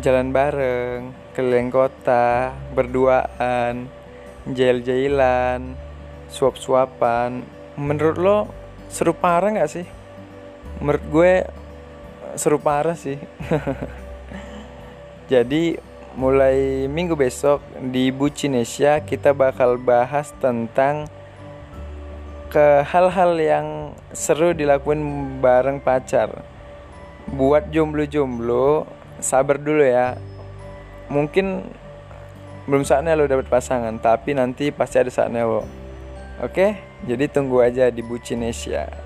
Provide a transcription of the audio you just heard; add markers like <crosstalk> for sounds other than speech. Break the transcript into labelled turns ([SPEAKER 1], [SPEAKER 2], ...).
[SPEAKER 1] jalan bareng, keliling kota, berduaan, jail-jailan, suap-suapan. Menurut lo seru parah nggak sih? Menurut gue seru parah sih. <laughs> Jadi mulai minggu besok di Bucinesia kita bakal bahas tentang ke hal-hal yang seru dilakuin bareng pacar. Buat jomblo-jomblo, sabar dulu ya. Mungkin belum saatnya lo dapet pasangan, tapi nanti pasti ada saatnya lo. Oke, jadi tunggu aja di Bucinesia.